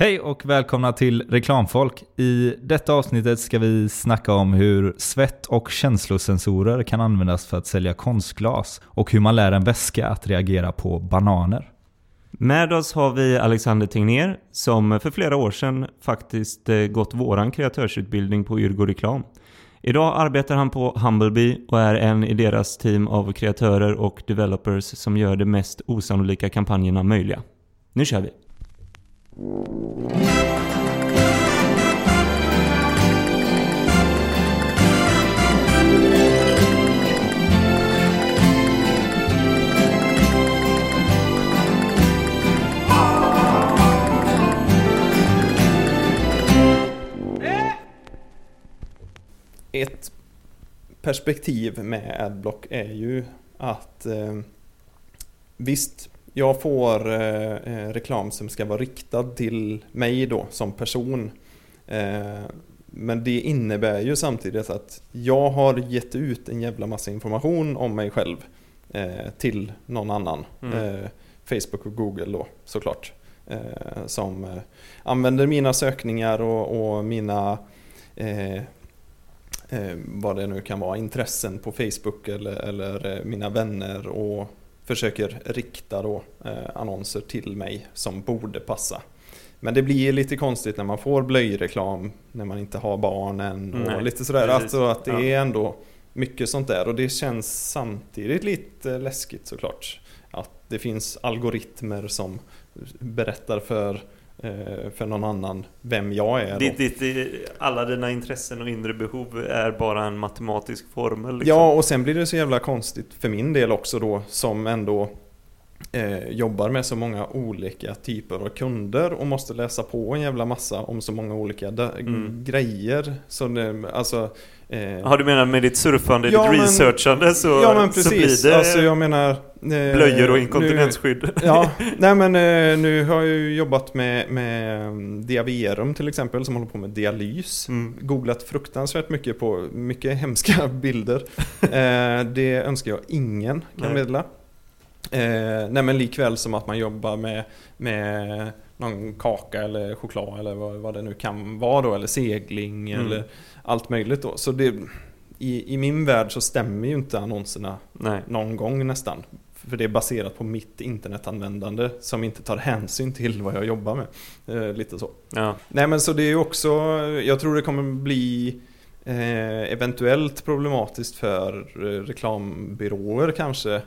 Hej och välkomna till Reklamfolk. I detta avsnittet ska vi snacka om hur svett och känslosensorer kan användas för att sälja konstglas och hur man lär en väska att reagera på bananer. Med oss har vi Alexander Tegnér som för flera år sedan faktiskt eh, gått våran kreatörsutbildning på Yrgo Reklam. Idag arbetar han på Humblebee och är en i deras team av kreatörer och developers som gör de mest osannolika kampanjerna möjliga. Nu kör vi! Ett perspektiv med Adblock är ju att eh, visst, jag får eh, eh, reklam som ska vara riktad till mig då som person. Eh, men det innebär ju samtidigt att jag har gett ut en jävla massa information om mig själv eh, till någon annan. Mm. Eh, Facebook och Google då såklart. Eh, som använder mina sökningar och, och mina vad det nu kan vara, intressen på Facebook eller, eller mina vänner och försöker rikta då eh, annonser till mig som borde passa. Men det blir lite konstigt när man får blöjreklam när man inte har barnen och Nej, lite sådär. precis. Alltså att det Ja. är ändå mycket sånt där och det känns samtidigt lite läskigt såklart. Att det finns algoritmer som berättar för, för någon annan vem jag är. Ditt, ditt, ditt, alla dina intressen och inre behov är bara en matematisk formel. Liksom. Ja, och sen blir det så jävla konstigt för min del också då som ändå eh, jobbar med så många olika typer av kunder och måste läsa på en jävla massa om så många olika Mm. grejer. Så det, alltså, eh, Ja, du menar med ditt surfande, Ja, ditt men- researchande så, ja men så precis, blir det alltså jag menar... eh, blöjor och nu- inkontinensskydd. Ja, nej men eh, nu har jag ju jobbat med, med mm, Diaverum till exempel som håller på med dialys. Mm. Googlat fruktansvärt mycket på mycket hemska bilder. Eh, det önskar jag ingen kan Nej. meddela. Eh, nej men likväl som att man jobbar med, med någon kaka eller choklad eller vad, vad det nu kan vara då. Eller segling Mm. eller allt möjligt då. Så det, i, i min värld så stämmer ju inte annonserna Nej. någon gång nästan. För det är baserat på mitt internetanvändande som inte tar hänsyn till vad jag jobbar med. Eh, lite så. Ja. Nej men så det är också, jag tror det kommer bli eh, eventuellt problematiskt för eh, reklambyråer kanske.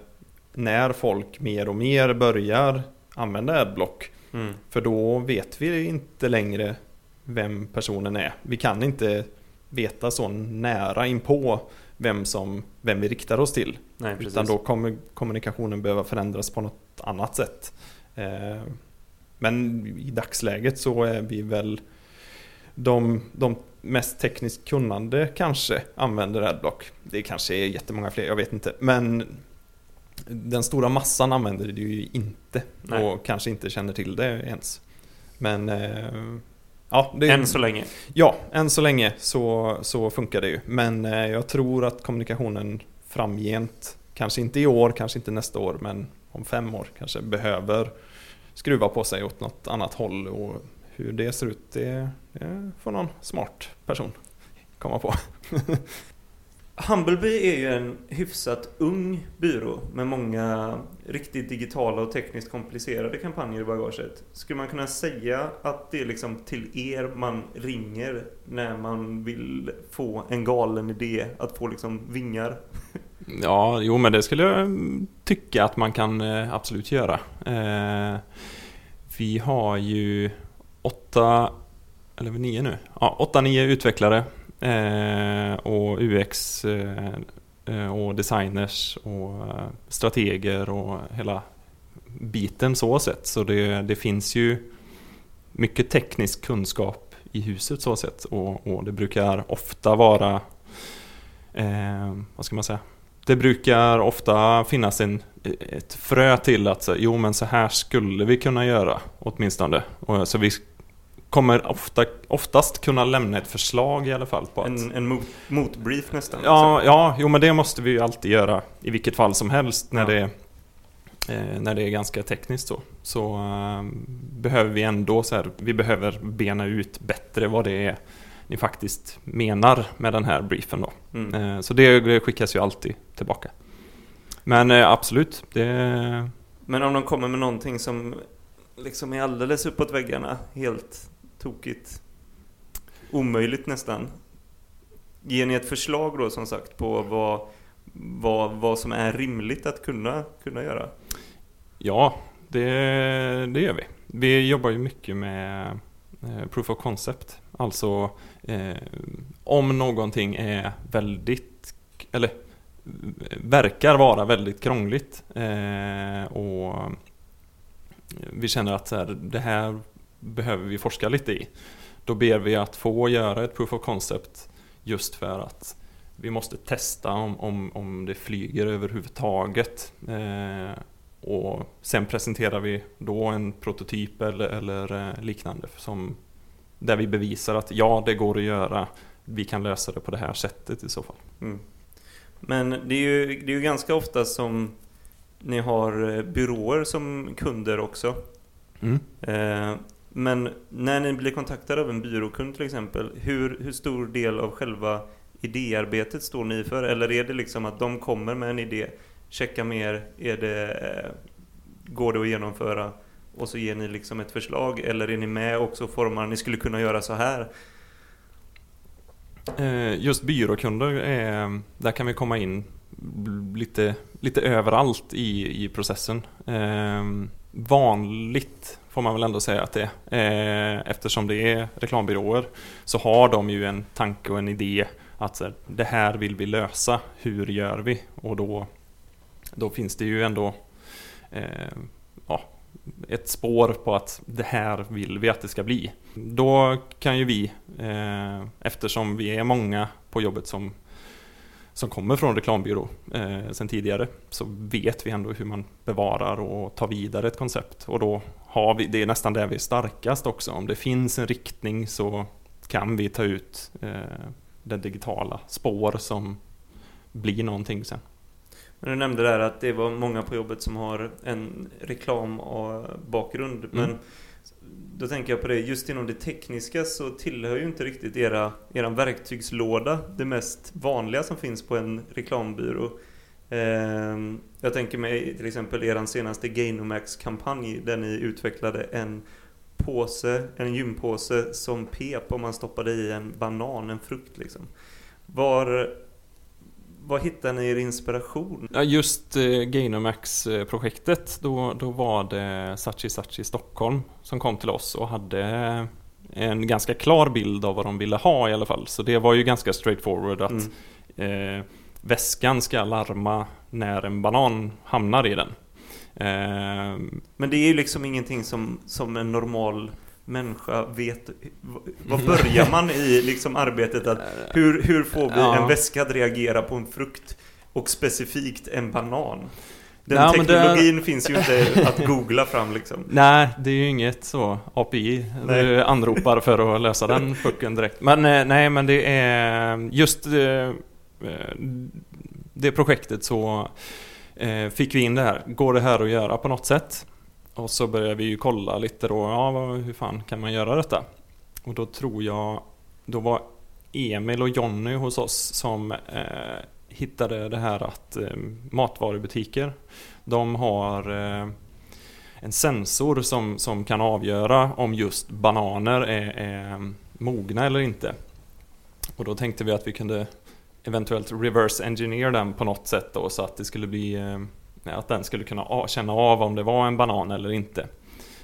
När folk mer och mer börjar använda Adblock. Mm. För då vet vi inte längre vem personen är. Vi kan inte veta så nära inpå vem, som, vem vi riktar oss till. Nej, precis. Utan då kommer kommunikationen behöva förändras på något annat sätt. Eh, Men i dagsläget så är vi väl de, de mest tekniskt kunnande kanske använder Adblock. Det kanske är jättemånga fler, jag vet inte. Men den stora massan använder det ju inte Nej. och kanske inte känner till det ens. Men eh, ja, det, Än så länge. Ja, än så länge så, så funkar det ju. Men eh, jag tror att kommunikationen framgent, kanske inte i år, kanske inte nästa år, men om fem år kanske behöver skruva på sig åt något annat håll. Och hur det ser ut, det, det får någon smart person komma på. Humbleby är ju en hyfsat ung byrå med många riktigt digitala och tekniskt komplicerade kampanjer i bagaget. Skulle man kunna säga att det är liksom till er man ringer när man vill få en galen idé att få liksom vingar? Ja, jo men det skulle jag mm, tycka att man kan eh, absolut göra. Eh, vi har ju åtta, eller nio nu, ja, åtta, nio utvecklare Eh, och UX eh, och designers och eh, strateger och hela biten så sett. Så det, det finns ju mycket teknisk kunskap i huset så sett och, och det brukar ofta vara eh, vad ska man säga? Det brukar ofta finnas en, ett frö till att så, jo men så här skulle vi kunna göra åtminstone. Och, så vi kommer ofta, oftast kunna lämna ett förslag i alla fall på att En, en mot, motbrief nästan. Ja, ja, jo men det måste vi ju alltid göra i vilket fall som helst när Ja. det eh, när det är ganska tekniskt så, så eh, behöver vi ändå så här, vi behöver bena ut bättre vad det är ni faktiskt menar med den här briefen då. Mm. Eh, så det skickas ju alltid tillbaka. Men eh, absolut, det... Men om de kommer med någonting som liksom är alldeles uppåt väggarna, helt tokigt, omöjligt nästan. Ger ni ett förslag då som sagt på vad, vad, vad som är rimligt att kunna, kunna göra? Ja, det, det gör vi. Vi jobbar ju mycket med eh, proof of concept. Alltså eh, om någonting är väldigt, eller verkar vara väldigt krångligt eh, och vi känner att så här, det här behöver vi forska lite i. Då ber vi att få göra ett proof of concept just för att vi måste testa om, om, om det flyger överhuvudtaget. Eh, och sen presenterar vi då en prototyp eller, eller eh, liknande som, där vi bevisar att ja, det går att göra. Vi kan lösa det på det här sättet i så fall. Mm. Men det är, ju, det är ju ganska ofta som ni har eh, byråer som kunder också. Mm. Eh, men när ni blir kontaktade av en byråkund till exempel, hur, hur stor del av själva idéarbetet står ni för? Eller är det liksom att de kommer med en idé, checka mer, är det, eh, går det att genomföra? Och så ger ni liksom ett förslag, eller är ni med också och formar, ni skulle kunna göra så här? Eh, just byråkunder, är, där kan vi komma in lite, lite överallt i, i processen. Ehm, Vanligt får man väl ändå säga att det är. Eh, eftersom det är reklambyråer så har de ju en tanke och en idé att så här, det här vill vi lösa, hur gör vi? Och då, då finns det ju ändå eh, ja, ett spår på att det här vill vi att det ska bli. Då kan ju vi, eh, eftersom vi är många på jobbet som, som kommer från reklambyrå eh, sen tidigare, så vet vi ändå hur man bevarar och tar vidare ett koncept. Och då har vi, det är nästan där vi är starkast också. Om det finns en riktning så kan vi ta ut eh, det digitala spår som blir någonting sen. Men du nämnde där att det var många på jobbet som har en reklambakgrund. Mm. Men då tänker jag på det, just inom det tekniska så tillhör ju inte riktigt era, era verktygslåda det mest vanliga som finns på en reklambyrå. Ehm, jag tänker mig till exempel er senaste Gainomax-kampanj där ni utvecklade en påse, en gympåse som pep om man stoppade i en banan, en frukt liksom. Var, var hittar ni er inspiration? Ja, just eh, Gainomax-projektet, då, då var det Sachi Sachi Stockholm som kom till oss och hade en ganska klar bild av vad de ville ha i alla fall. Så det var ju ganska straightforward att Mm. eh, väskan ska larma när en banan hamnar i den. Eh, Men det är ju liksom ingenting som, som en normal människa vet. Vad börjar man i liksom arbetet? Att hur, hur får vi Ja. en väska att reagera på en frukt? Och specifikt en banan? Den Nej, det- teknologin finns ju inte att googla fram liksom. Nej, det är ju inget så API Nej. du anropar för att lösa den pucken direkt. Men eh, nej, men det är just eh, eh, det projektet så eh, fick vi in det här. Går det här att göra på något sätt? Och så började vi ju kolla lite då, ja hur fan kan man göra detta? Och då tror jag, då var Emil och Jonny hos oss som eh, hittade det här att eh, matvarubutiker, de har eh, en sensor som, som kan avgöra om just bananer är, är mogna eller inte. Och då tänkte vi att vi kunde eventuellt reverse engineer den på något sätt då så att det skulle bli eh, att den skulle kunna känna av om det var en banan eller inte.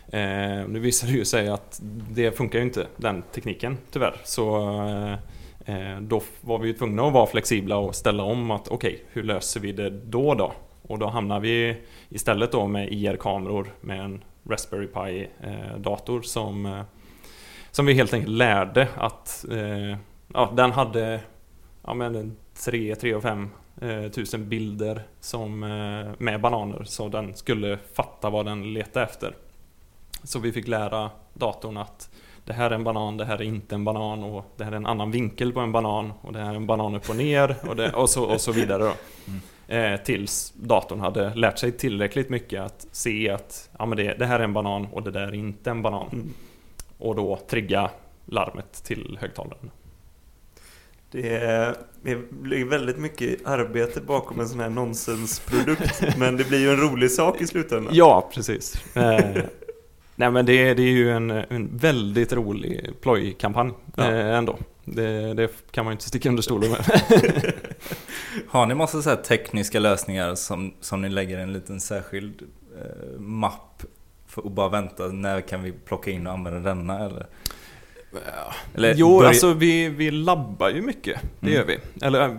Eh, nu visar det ju sig att det funkar ju inte den tekniken tyvärr. Så eh, eh då var vi ju tvungna att vara flexibla och ställa om att okej, hur löser vi det då då? Och då hamnar vi istället då med IR-kameror med en Raspberry Pi-dator eh, som, eh, som vi helt enkelt lärde att eh, ja, den hade ja, men 3, 3 och 5 tusen bilder som, eh, med bananer så den skulle fatta vad den letade efter. Så vi fick lära datorn att det här är en banan, det här är inte en banan och det här är en annan vinkel på en banan och det här är en banan upp och ner och, det, och, så, och så vidare. Då. Eh, tills datorn hade lärt sig tillräckligt mycket att se att ja, men det, det här är en banan och det där är inte en banan. Mm. Och då trigga larmet till högtalaren. Det är, det blir väldigt mycket arbete bakom en sån här nonsensprodukt. men det blir ju en rolig sak i slutändan. Ja, precis. Eh, nej men det, det är ju en, en väldigt rolig plojkampanj Ja. eh, ändå. Det, det kan man ju inte sticka under stolen med. Har ni massa så här tekniska lösningar som, som ni lägger en liten särskild eh, mapp för att bara vänta, när kan vi plocka in och använda denna eller? Eller jo, börja- alltså vi, vi labbar ju mycket. Det Mm. gör vi. Eller eh,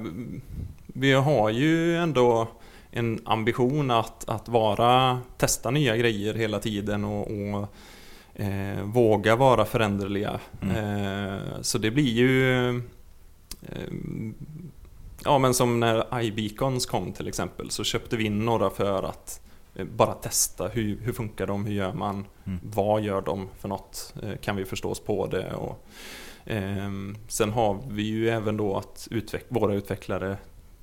vi har ju ändå en ambition att, att vara, testa nya grejer hela tiden och, och eh, våga vara föränderliga. Mm. Eh, så det blir ju eh, Ja men som när iBeacons kom till exempel så köpte vi in några för att bara testa hur, hur funkar de, hur gör man, Mm. vad gör de för något, Eh, kan vi förstå oss på det och ehm, Sen har vi ju även då att utveck- våra utvecklare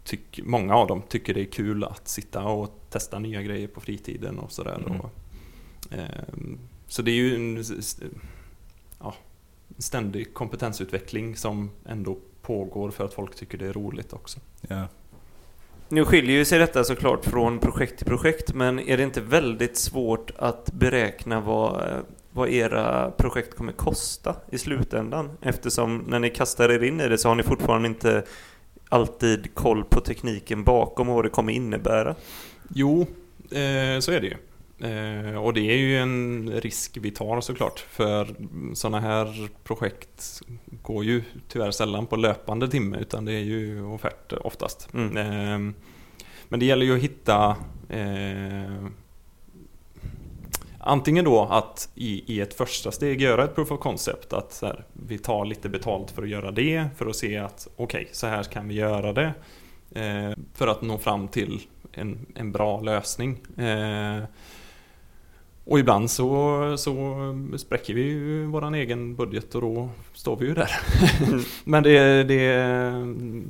tyck, Många av dem tycker det är kul att sitta och testa nya grejer på fritiden och sådär Mm. och, ehm, Så det är ju en ja, ständig kompetensutveckling som ändå pågår för att folk tycker det är roligt också. Ja. Nu skiljer ju sig detta såklart från projekt till projekt, men är det inte väldigt svårt att beräkna vad, vad era projekt kommer kosta i slutändan? Eftersom när ni kastar er in i det så har ni fortfarande inte alltid koll på tekniken bakom och vad det kommer innebära. Jo, eh, så är det ju. Eh, och det är ju en risk vi tar såklart. För sådana här projekt går ju tyvärr sällan på löpande timme utan det är ju offerter oftast. Mm. Eh, men det gäller ju att hitta eh, Antingen då att i, i ett första steg göra ett proof of concept att här, vi tar lite betalt för att göra det för att se att okej, så här kan vi göra det. Eh, för att nå fram till en, en bra lösning. Eh, och ibland så, så spräcker vi ju våran egen budget och då står vi ju där. Men det, det,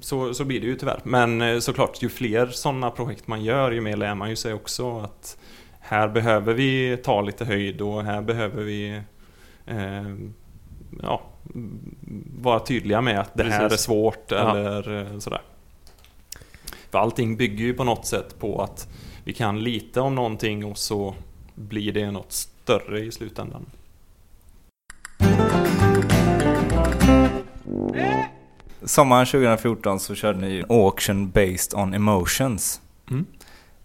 så, så blir det ju tyvärr. Men eh, såklart, ju fler sådana projekt man gör, ju mer lär man ju sig också att här behöver vi ta lite höjd och här behöver vi eh, ja, vara tydliga med att det här Precis. är svårt Ja. eller eh, sådär. För allting bygger ju på något sätt på att vi kan lite om någonting och så blir det något större i slutändan. Sommaren 2014 så körde ni Auction Based on Emotions. Mm.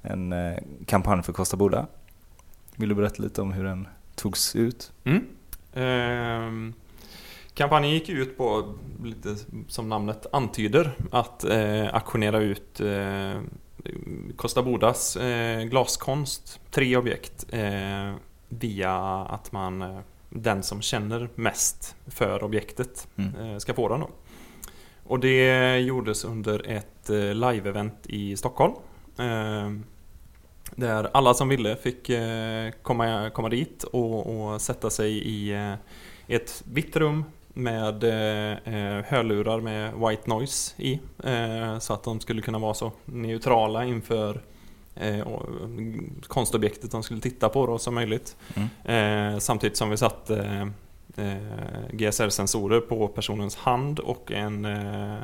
En eh, kampanj för Costa Boda. Vill du berätta lite om hur den togs ut? Mm. Ehm, kampanjen gick ut på, lite som namnet antyder, att eh, auktionera ut eh, Costa Bodas eh, glaskonst, tre objekt, eh, via att man, eh, den som känner mest för objektet Mm. eh, ska få den då. Och det gjordes under ett live-event i Stockholm. Där alla som ville fick komma, komma dit och, och sätta sig i ett vitt rum med eh, eh, hörlurar med white noise i. Eh, så att de skulle kunna vara så neutrala inför eh, konstobjektet de skulle titta på då som möjligt. Mm. Eh, samtidigt som vi satte eh, GSR-sensorer på personens hand och en eh,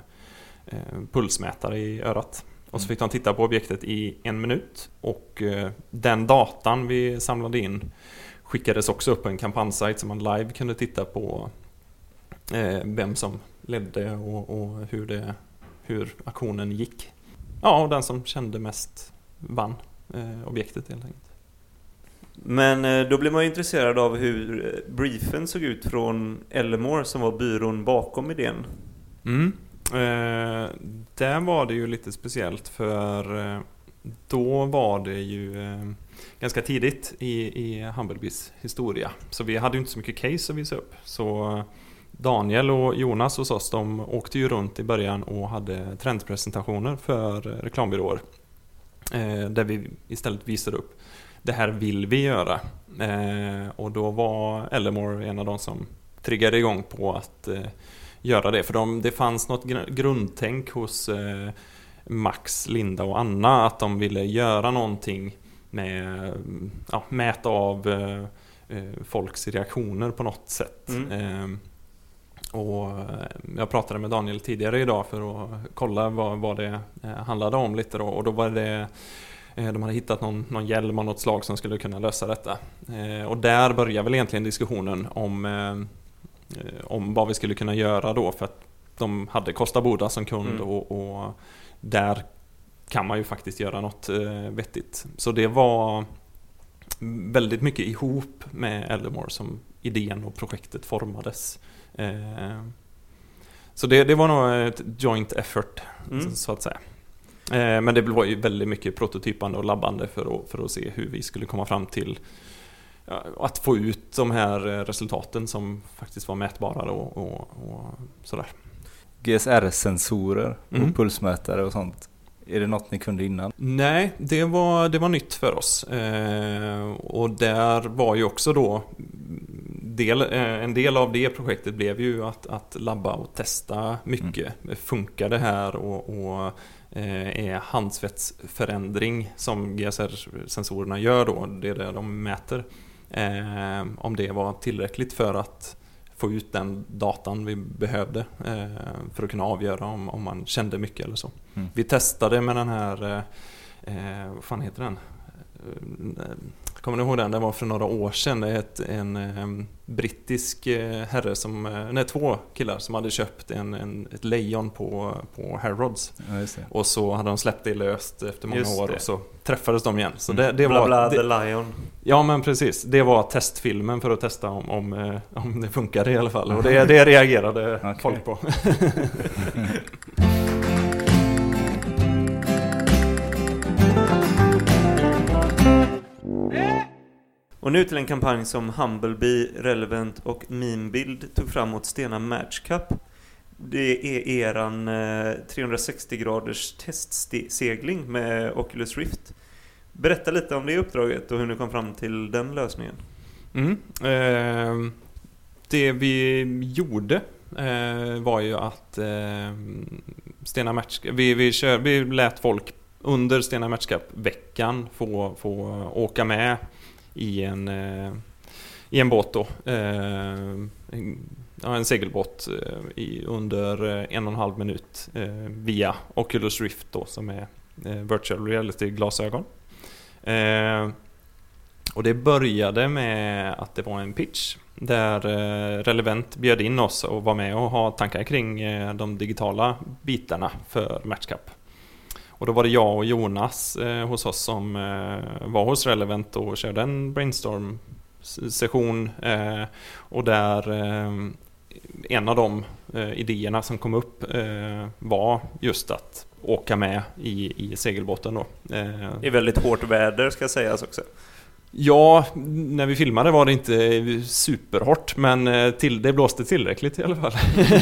pulsmätare i örat. Och så Mm. fick de titta på objektet i en minut och den datan vi samlade in skickades också upp på en kampanjsajt så man live kunde titta på vem som ledde och, och hur, det, hur aktionen gick. Ja, och den som kände mest vann eh, objektet helt enkelt. Men eh, då blir man ju intresserad av hur eh, briefen såg ut från Ellemore som var byrån bakom idén. Mm. Eh, där var det ju lite speciellt för eh, då var det ju eh, ganska tidigt i, i Humblebys historia. Så vi hade ju inte så mycket case att visa upp. Så Daniel och Jonas hos oss, de åkte ju runt i början och hade trendpresentationer för reklambyråer. Eh, där vi istället visade upp det här vill vi göra. Eh, och då var Ellemore en av de som triggade igång på att eh, göra det. För de, det fanns något gr- grundtänk hos Max, Linda och Anna att de ville göra någonting med ja, mäta av folks reaktioner på något sätt. Mm. Eh, och jag pratade med Daniel tidigare idag för att kolla vad, vad det handlade om lite då och då var det de hade hittat någon, någon hjälm av något slag som skulle kunna lösa detta. Och där börjar väl egentligen diskussionen om, om vad vi skulle kunna göra då för att de hade Costa Boda som kund mm. och, och, där kan man ju faktiskt göra något eh, vettigt. Så det var väldigt mycket ihop med Eldemore som idén och projektet formades. Eh, så det, det, var nog ett joint effort mm. så att säga. Eh, men det var ju väldigt mycket prototypande och labbande för att, för att se hur vi skulle komma fram till att få ut de här resultaten som faktiskt var mätbara och, och, och sådär. GSR-sensorer och mm. pulsmätare och sånt. Är det något ni kunde innan? Nej, det var, det var nytt för oss. Eh, och där var ju också då del, eh, en del av det projektet blev ju att, att labba och testa mycket. Mm. Funkar det här och, och eh, är handsvetsförändring som GSR-sensorerna gör då, det är det de mäter. Eh, om det var tillräckligt för att få ut den datan vi behövde eh, för att kunna avgöra om, om man kände mycket eller så. Mm. Vi testade med den här, vad fan heter den? Kommer ni ihåg den? Den var för några år sedan. Det är ett, en, en brittisk herre som, nej två killar som hade köpt en, en ett lejon på, på Harrods. Ja, och så hade de släppt det löst efter många just år det. och så träffades de igen. Så det, det bla, var, bla, det, the Lion. Ja men precis, det var testfilmen för att testa om, om, om det funkade i alla fall. Och det, det reagerade folk på. Och nu till en kampanj som Humblebee, Relevant och Memebuild tog fram mot Stena Match Cup. Det är eran eh, 360 graders testsegling med Oculus Rift. Berätta lite om det uppdraget och hur ni kom fram till den lösningen. Mm. Eh, det vi gjorde eh, var ju att eh, Stena Match vi, vi, kör, vi lät folk under Stena Match Cup-veckan få, få åka med i en, eh, i en båt då. Eh, en, ja, en segelbåt eh, i, under eh, en och en halv minut via Oculus Rift då som är virtual reality-glasögon. Och det började med att det var en pitch där Relevant bjöd in oss och var med och ha tankar kring de digitala bitarna för Matchcup. Och då var det jag och Jonas eh, hos oss som eh, var hos Relevant och körde en brainstorm session eh, och där eh, en av de eh, idéerna som kom upp eh, var just att åka med i, i segelbåten då. I väldigt hårt väder ska sägas också. Ja, när vi filmade var det inte superhårt men till, det blåste tillräckligt i alla fall.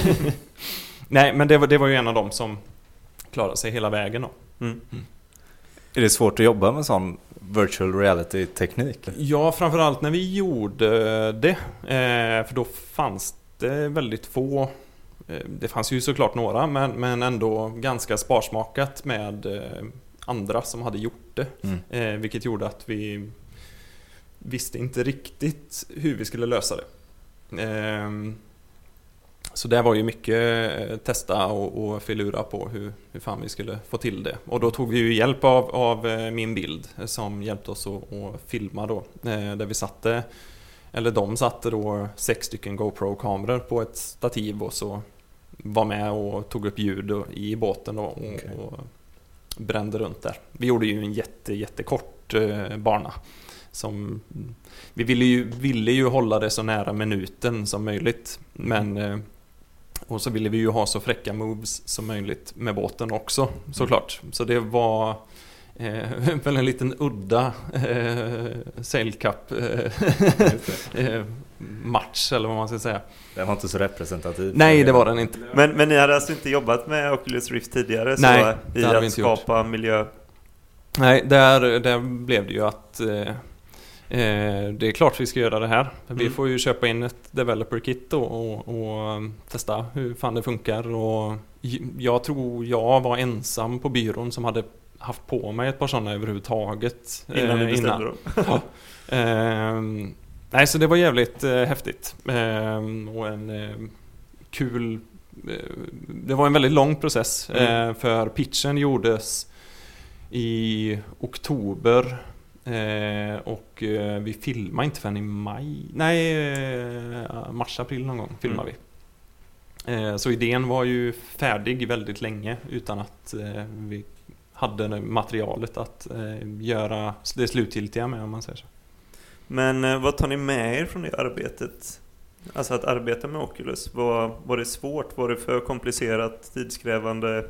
Nej, men det var, det var ju en av dem som klarade sig hela vägen då. Mm. Är det svårt att jobba med sån virtual reality-teknik? Ja, framförallt när vi gjorde det. Eh, för då fanns det väldigt få eh, det fanns ju såklart några men, men ändå ganska sparsmakat med eh, andra som hade gjort det. Mm. vilket gjorde att vi visste inte riktigt hur vi skulle lösa det. Så det var ju mycket eh, testa och, och filura på hur, hur fan vi skulle få till det. Och då tog vi ju hjälp av, av eh, min bild som hjälpte oss att, att filma då. Eh, där vi satte, eller de satte då sex stycken GoPro-kameror på ett stativ och så var med och tog upp ljud i båten och, okay. och brände runt där. Vi gjorde ju en jätte, jättekort bana. Som, vi ville ju, ville ju hålla det så nära minuten som möjligt. Men och så ville vi ju ha så fräcka moves som möjligt med båten också såklart. Så det var eh, väl en liten udda eh, Sail Cup eh, eh, match eller vad man ska säga. Den var inte så representativ. Nej, det var den inte. Men, men ni hade alltså inte jobbat med Oculus Rift tidigare? Nej, så i att skapa gjort. miljö? Nej, där, där blev det ju att Eh, det är klart vi ska göra det här. Vi Mm. får ju köpa in ett developer kit och, och um, testa hur fan det funkar. Och jag tror jag var ensam på byrån som hade haft på mig ett par sådana överhuvudtaget. Innan ni eh, bestämde dem. Ehm, nej, så det var jävligt eh, häftigt. Ehm, och en eh, kul... Eh, det var en väldigt lång process. Mm. Eh, för pitchen gjordes i oktober. Eh, och eh, vi filmade inte förrän i maj. Nej, eh, mars, april någon gång filmade Mm. vi. Eh, så idén var ju färdig väldigt länge utan att eh, vi hade materialet att eh, göra det slutgiltiga med om man säger så. Men vad tar ni med er från det arbetet? Alltså att arbeta med Oculus, var, var det svårt? Var det för komplicerat, tidskrävande?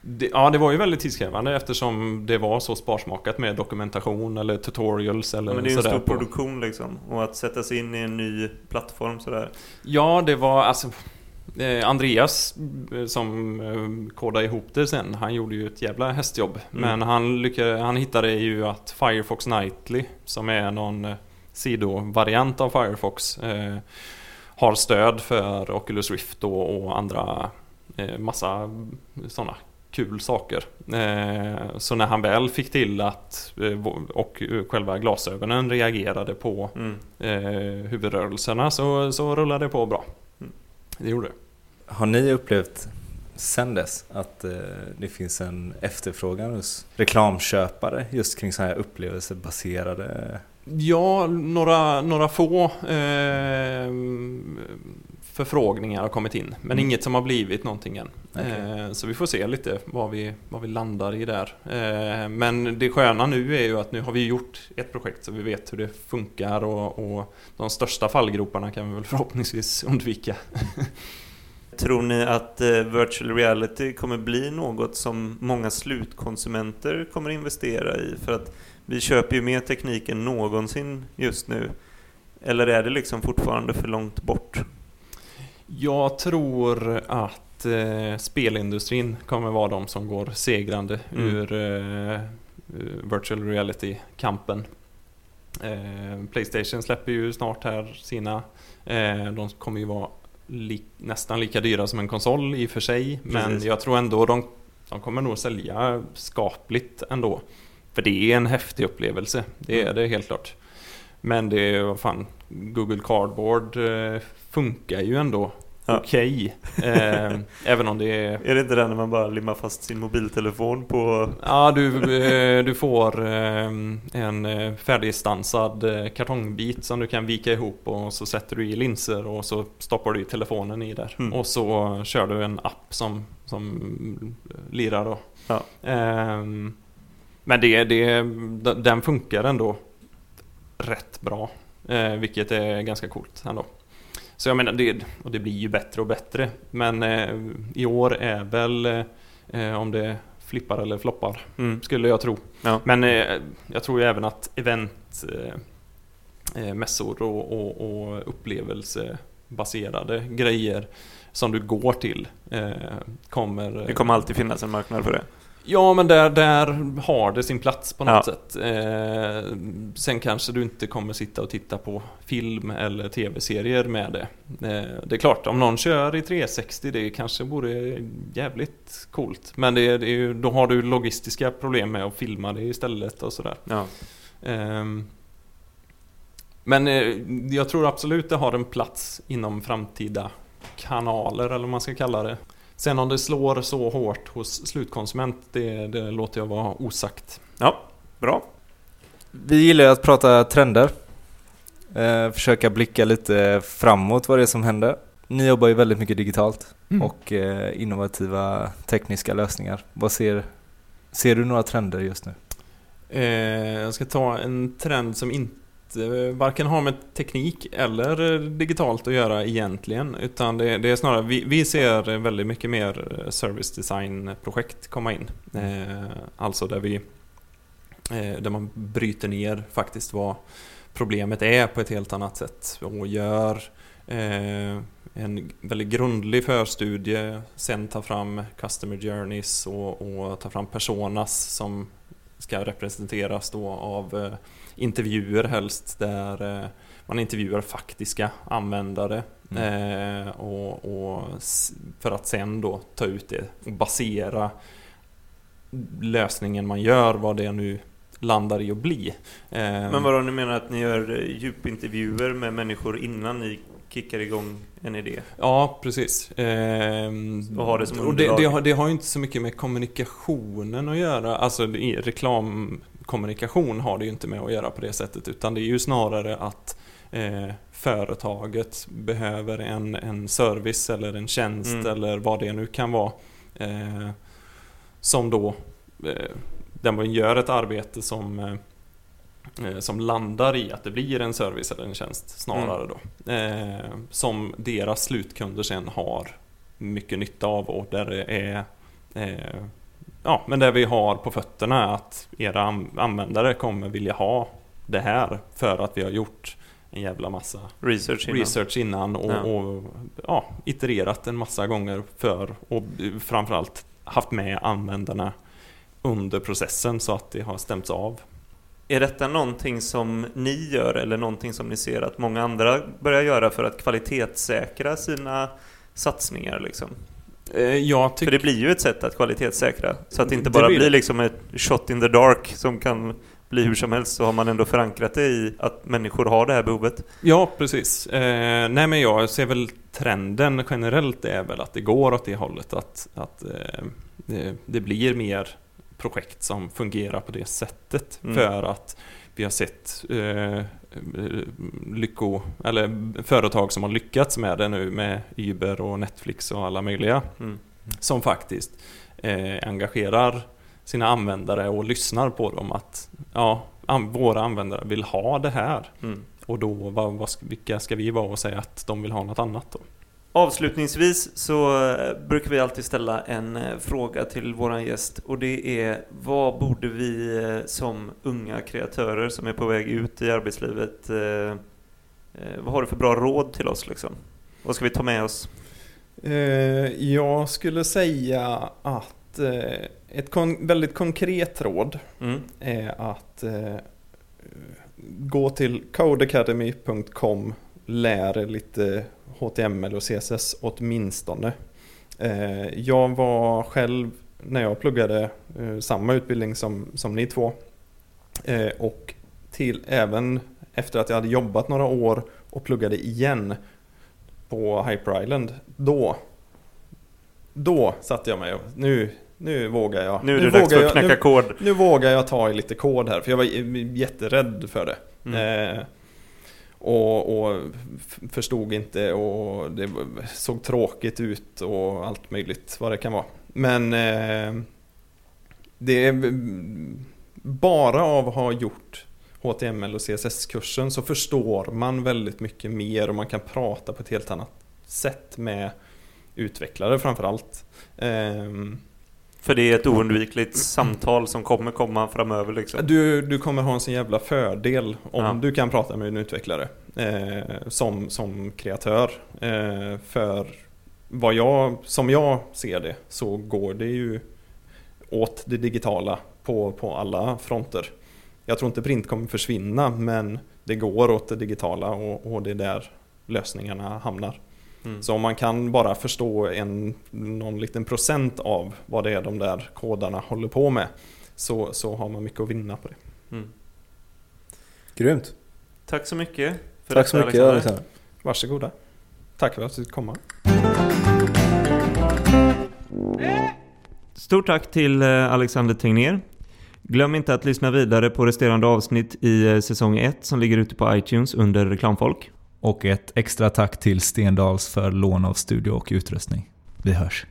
Det, ja, det var ju väldigt tidskrävande eftersom det var så sparsmakat med dokumentation eller tutorials eller Ja, men det är ju en stor på- produktion liksom. Och att sätta sig in i en ny plattform sådär. Ja, det var alltså eh, Andreas eh, som eh, kodade ihop det sen, han gjorde ju ett jävla hästjobb. Mm. Men han, lyckade, han hittade ju att Firefox Nightly, som är någon sidovariant av Firefox, eh, har stöd för Oculus Rift och, och andra massa sådana kul saker. Eh, så när han väl fick till att eh, och eh, själva glasögonen reagerade på Mm. eh, huvudrörelserna så, så rullade det på bra. Mm. Det gjorde det. Har ni upplevt sen dess att eh, det finns en efterfrågan hos reklamköpare just kring så här upplevelsebaserade Ja, några, några få eh, förfrågningar har kommit in. Men Mm. inget som har blivit någonting än. Okej. Eh, så vi får se lite vad vi, vad vi landar i där. Eh, men det sköna nu är ju att nu har vi gjort ett projekt så vi vet hur det funkar och, och de största fallgroparna kan vi väl förhoppningsvis undvika. Tror ni att eh, virtual reality kommer bli något som många slutkonsumenter kommer investera i? För att vi köper ju mer teknik än någonsin just nu. Eller är det liksom fortfarande för långt bort? Jag tror att eh, spelindustrin kommer vara de som går segrande Mm. ur eh, ur virtual reality-kampen. Eh, Playstation släpper ju snart här sina. Eh, de kommer ju vara li- nästan lika dyra som en konsol i och för sig. Men Precis. jag tror ändå de, de kommer nog sälja skapligt ändå. För det är en häftig upplevelse. Det är Mm. det helt klart. Men det är, vad fan, Google Cardboard eh, funkar ju ändå Ja. okej. Eh, även om det är Är det inte det när man bara limmar fast sin mobiltelefon på... Ja, du, eh, du får eh, en färdigstansad kartongbit som du kan vika ihop och så sätter du i linser och så stoppar du i telefonen i där. Mm. Och så kör du en app som, som lirar då. Ja. Ehm, men det, det, den funkar ändå rätt bra. Eh, vilket är ganska coolt ändå. Så jag menar, det, och det blir ju bättre och bättre. Men eh, i år är väl eh, om det flippar eller floppar, Mm. skulle jag tro. Ja. Men eh, jag tror ju även att event, eh, eh, mässor och, och, och upplevelsebaserade grejer som du går till eh, kommer... Det kommer alltid finnas en marknad för det. Ja, men där, där har det sin plats på något Ja. sätt. Eh, sen kanske du inte kommer sitta och titta på film eller tv-serier med det. Eh, det är klart, om någon kör i 360, det kanske vore jävligt coolt. Men det, det är då har du logistiska problem med att filma det istället och sådär. Ja. Ehm, Men eh, jag tror absolut det har en plats inom framtida kanaler eller vad man ska kalla det. Sen om det slår så hårt hos slutkonsument, det, det låter jag vara osagt. ja, bra. Vi gillar ju att prata trender. Eh, försöka blicka lite framåt vad det är som händer. Ni jobbar ju väldigt mycket digitalt Mm. och eh, innovativa tekniska lösningar. Vad ser, ser du några trender just nu? Eh, jag ska ta en trend som inte Eh, varken har med teknik eller eh, digitalt att göra egentligen. Utan det, det är snarare, vi, vi ser väldigt mycket mer eh, service design-projekt komma in. Eh, alltså där vi eh, där man bryter ner faktiskt vad problemet är på ett helt annat sätt och gör eh, en väldigt grundlig förstudie, sen tar fram customer journeys och, och tar fram personas som ska representeras då av eh, intervjuer helst där eh, man intervjuar faktiska användare Mm. eh, och, och för att sen då ta ut det och basera lösningen man gör, vad det nu landar i att bli. Eh, Men vadå, ni menar att ni gör djupintervjuer med människor innan ni kickar igång en idé? Ja, precis. Ehm, Och ha det som och det, det, har, det har ju inte så mycket med kommunikationen att göra. Alltså i reklamkommunikation har det ju inte med att göra på det sättet. Utan det är ju snarare att eh, företaget behöver en, en service eller en tjänst Mm. eller vad det nu kan vara. Eh, som då, eh, där man gör ett arbete som eh, eh, som landar i att det blir en service eller en tjänst snarare då. Eh, som deras slutkunder sen har mycket nytta av och där det är eh, Ja, men där vi har på fötterna att era an- användare kommer vilja ha det här för att vi har gjort en jävla massa Research innan? research innan och, Ja. och ja, itererat en massa gånger för och framförallt haft med användarna under processen så att det har stämts av. Är detta någonting som ni gör eller någonting som ni ser att många andra börjar göra för att kvalitetssäkra sina satsningar liksom? Eh, Jag För tycker det blir ju ett sätt att kvalitetssäkra. Så att det inte Det bara blir blir det. liksom ett shot in the dark som kan bli hur som helst så har man ändå förankrat det i att människor har det här behovet. Ja, precis. Eh, nej, men jag ser väl trenden generellt är väl att det går åt det hållet. Att, att eh, det, det blir mer projekt som fungerar på det sättet. Mm. För att vi har sett eh, lycko, eller företag som har lyckats med det nu med Uber och Netflix och alla möjliga. Mm. Som faktiskt eh, engagerar sina användare och lyssnar på dem. Att ja, an, våra användare vill ha det här. Mm. Och då, vad, vad, vilka ska vi vara och säga att de vill ha något annat då? Avslutningsvis så eh, brukar vi alltid ställa en eh, fråga till våran gäst och det är vad borde vi eh, som unga kreatörer som är på väg ut i arbetslivet vad har du för bra råd till oss liksom? Vad ska vi ta med oss? Jag skulle säga att ett kon- väldigt konkret råd Mm. är att gå till codeacademy.com lär er lite HTML och CSS åtminstone. Eh, jag var själv när jag pluggade eh, samma utbildning som, som ni två eh, och till även efter att jag hade jobbat några år och pluggade igen på Hyper Island då då satte jag mig och nu, nu vågar jag. Nu är det dags för jag, att knäcka nu, kod. nu vågar jag ta i lite kod här för jag var jätterädd för det. Mm. Eh, och, och förstod inte och det såg tråkigt ut och allt möjligt vad det kan vara. Men eh, det är bara av att ha gjort HTML och CSS-kursen så förstår man väldigt mycket mer och man kan prata på ett helt annat sätt med utvecklare framförallt. Eh, för det är ett oundvikligt samtal som kommer komma framöver liksom. Du, du kommer ha en sån jävla fördel om Ja. du kan prata med en utvecklare eh, som, som kreatör. Eh, för vad jag, som jag ser det så går det ju åt det digitala på, på alla fronter. Jag tror inte print kommer försvinna men det går åt det digitala och, och det är där lösningarna hamnar. Mm. Så om man kan bara förstå en, någon liten procent av vad det är de där kodarna håller på med så, så har man mycket att vinna på det. Mm. Grymt. Tack så mycket. För Tack så mycket Alexander. Alexander. Varsågoda. Tack för att du fick komma. Stort tack till eh, Alexander Tegnér. Glöm inte att lyssna vidare på resterande avsnitt i eh, säsong 1 som ligger ute på iTunes under Reklamfolk. Och ett extra tack till Stendals för lån av studio och utrustning. Vi hörs.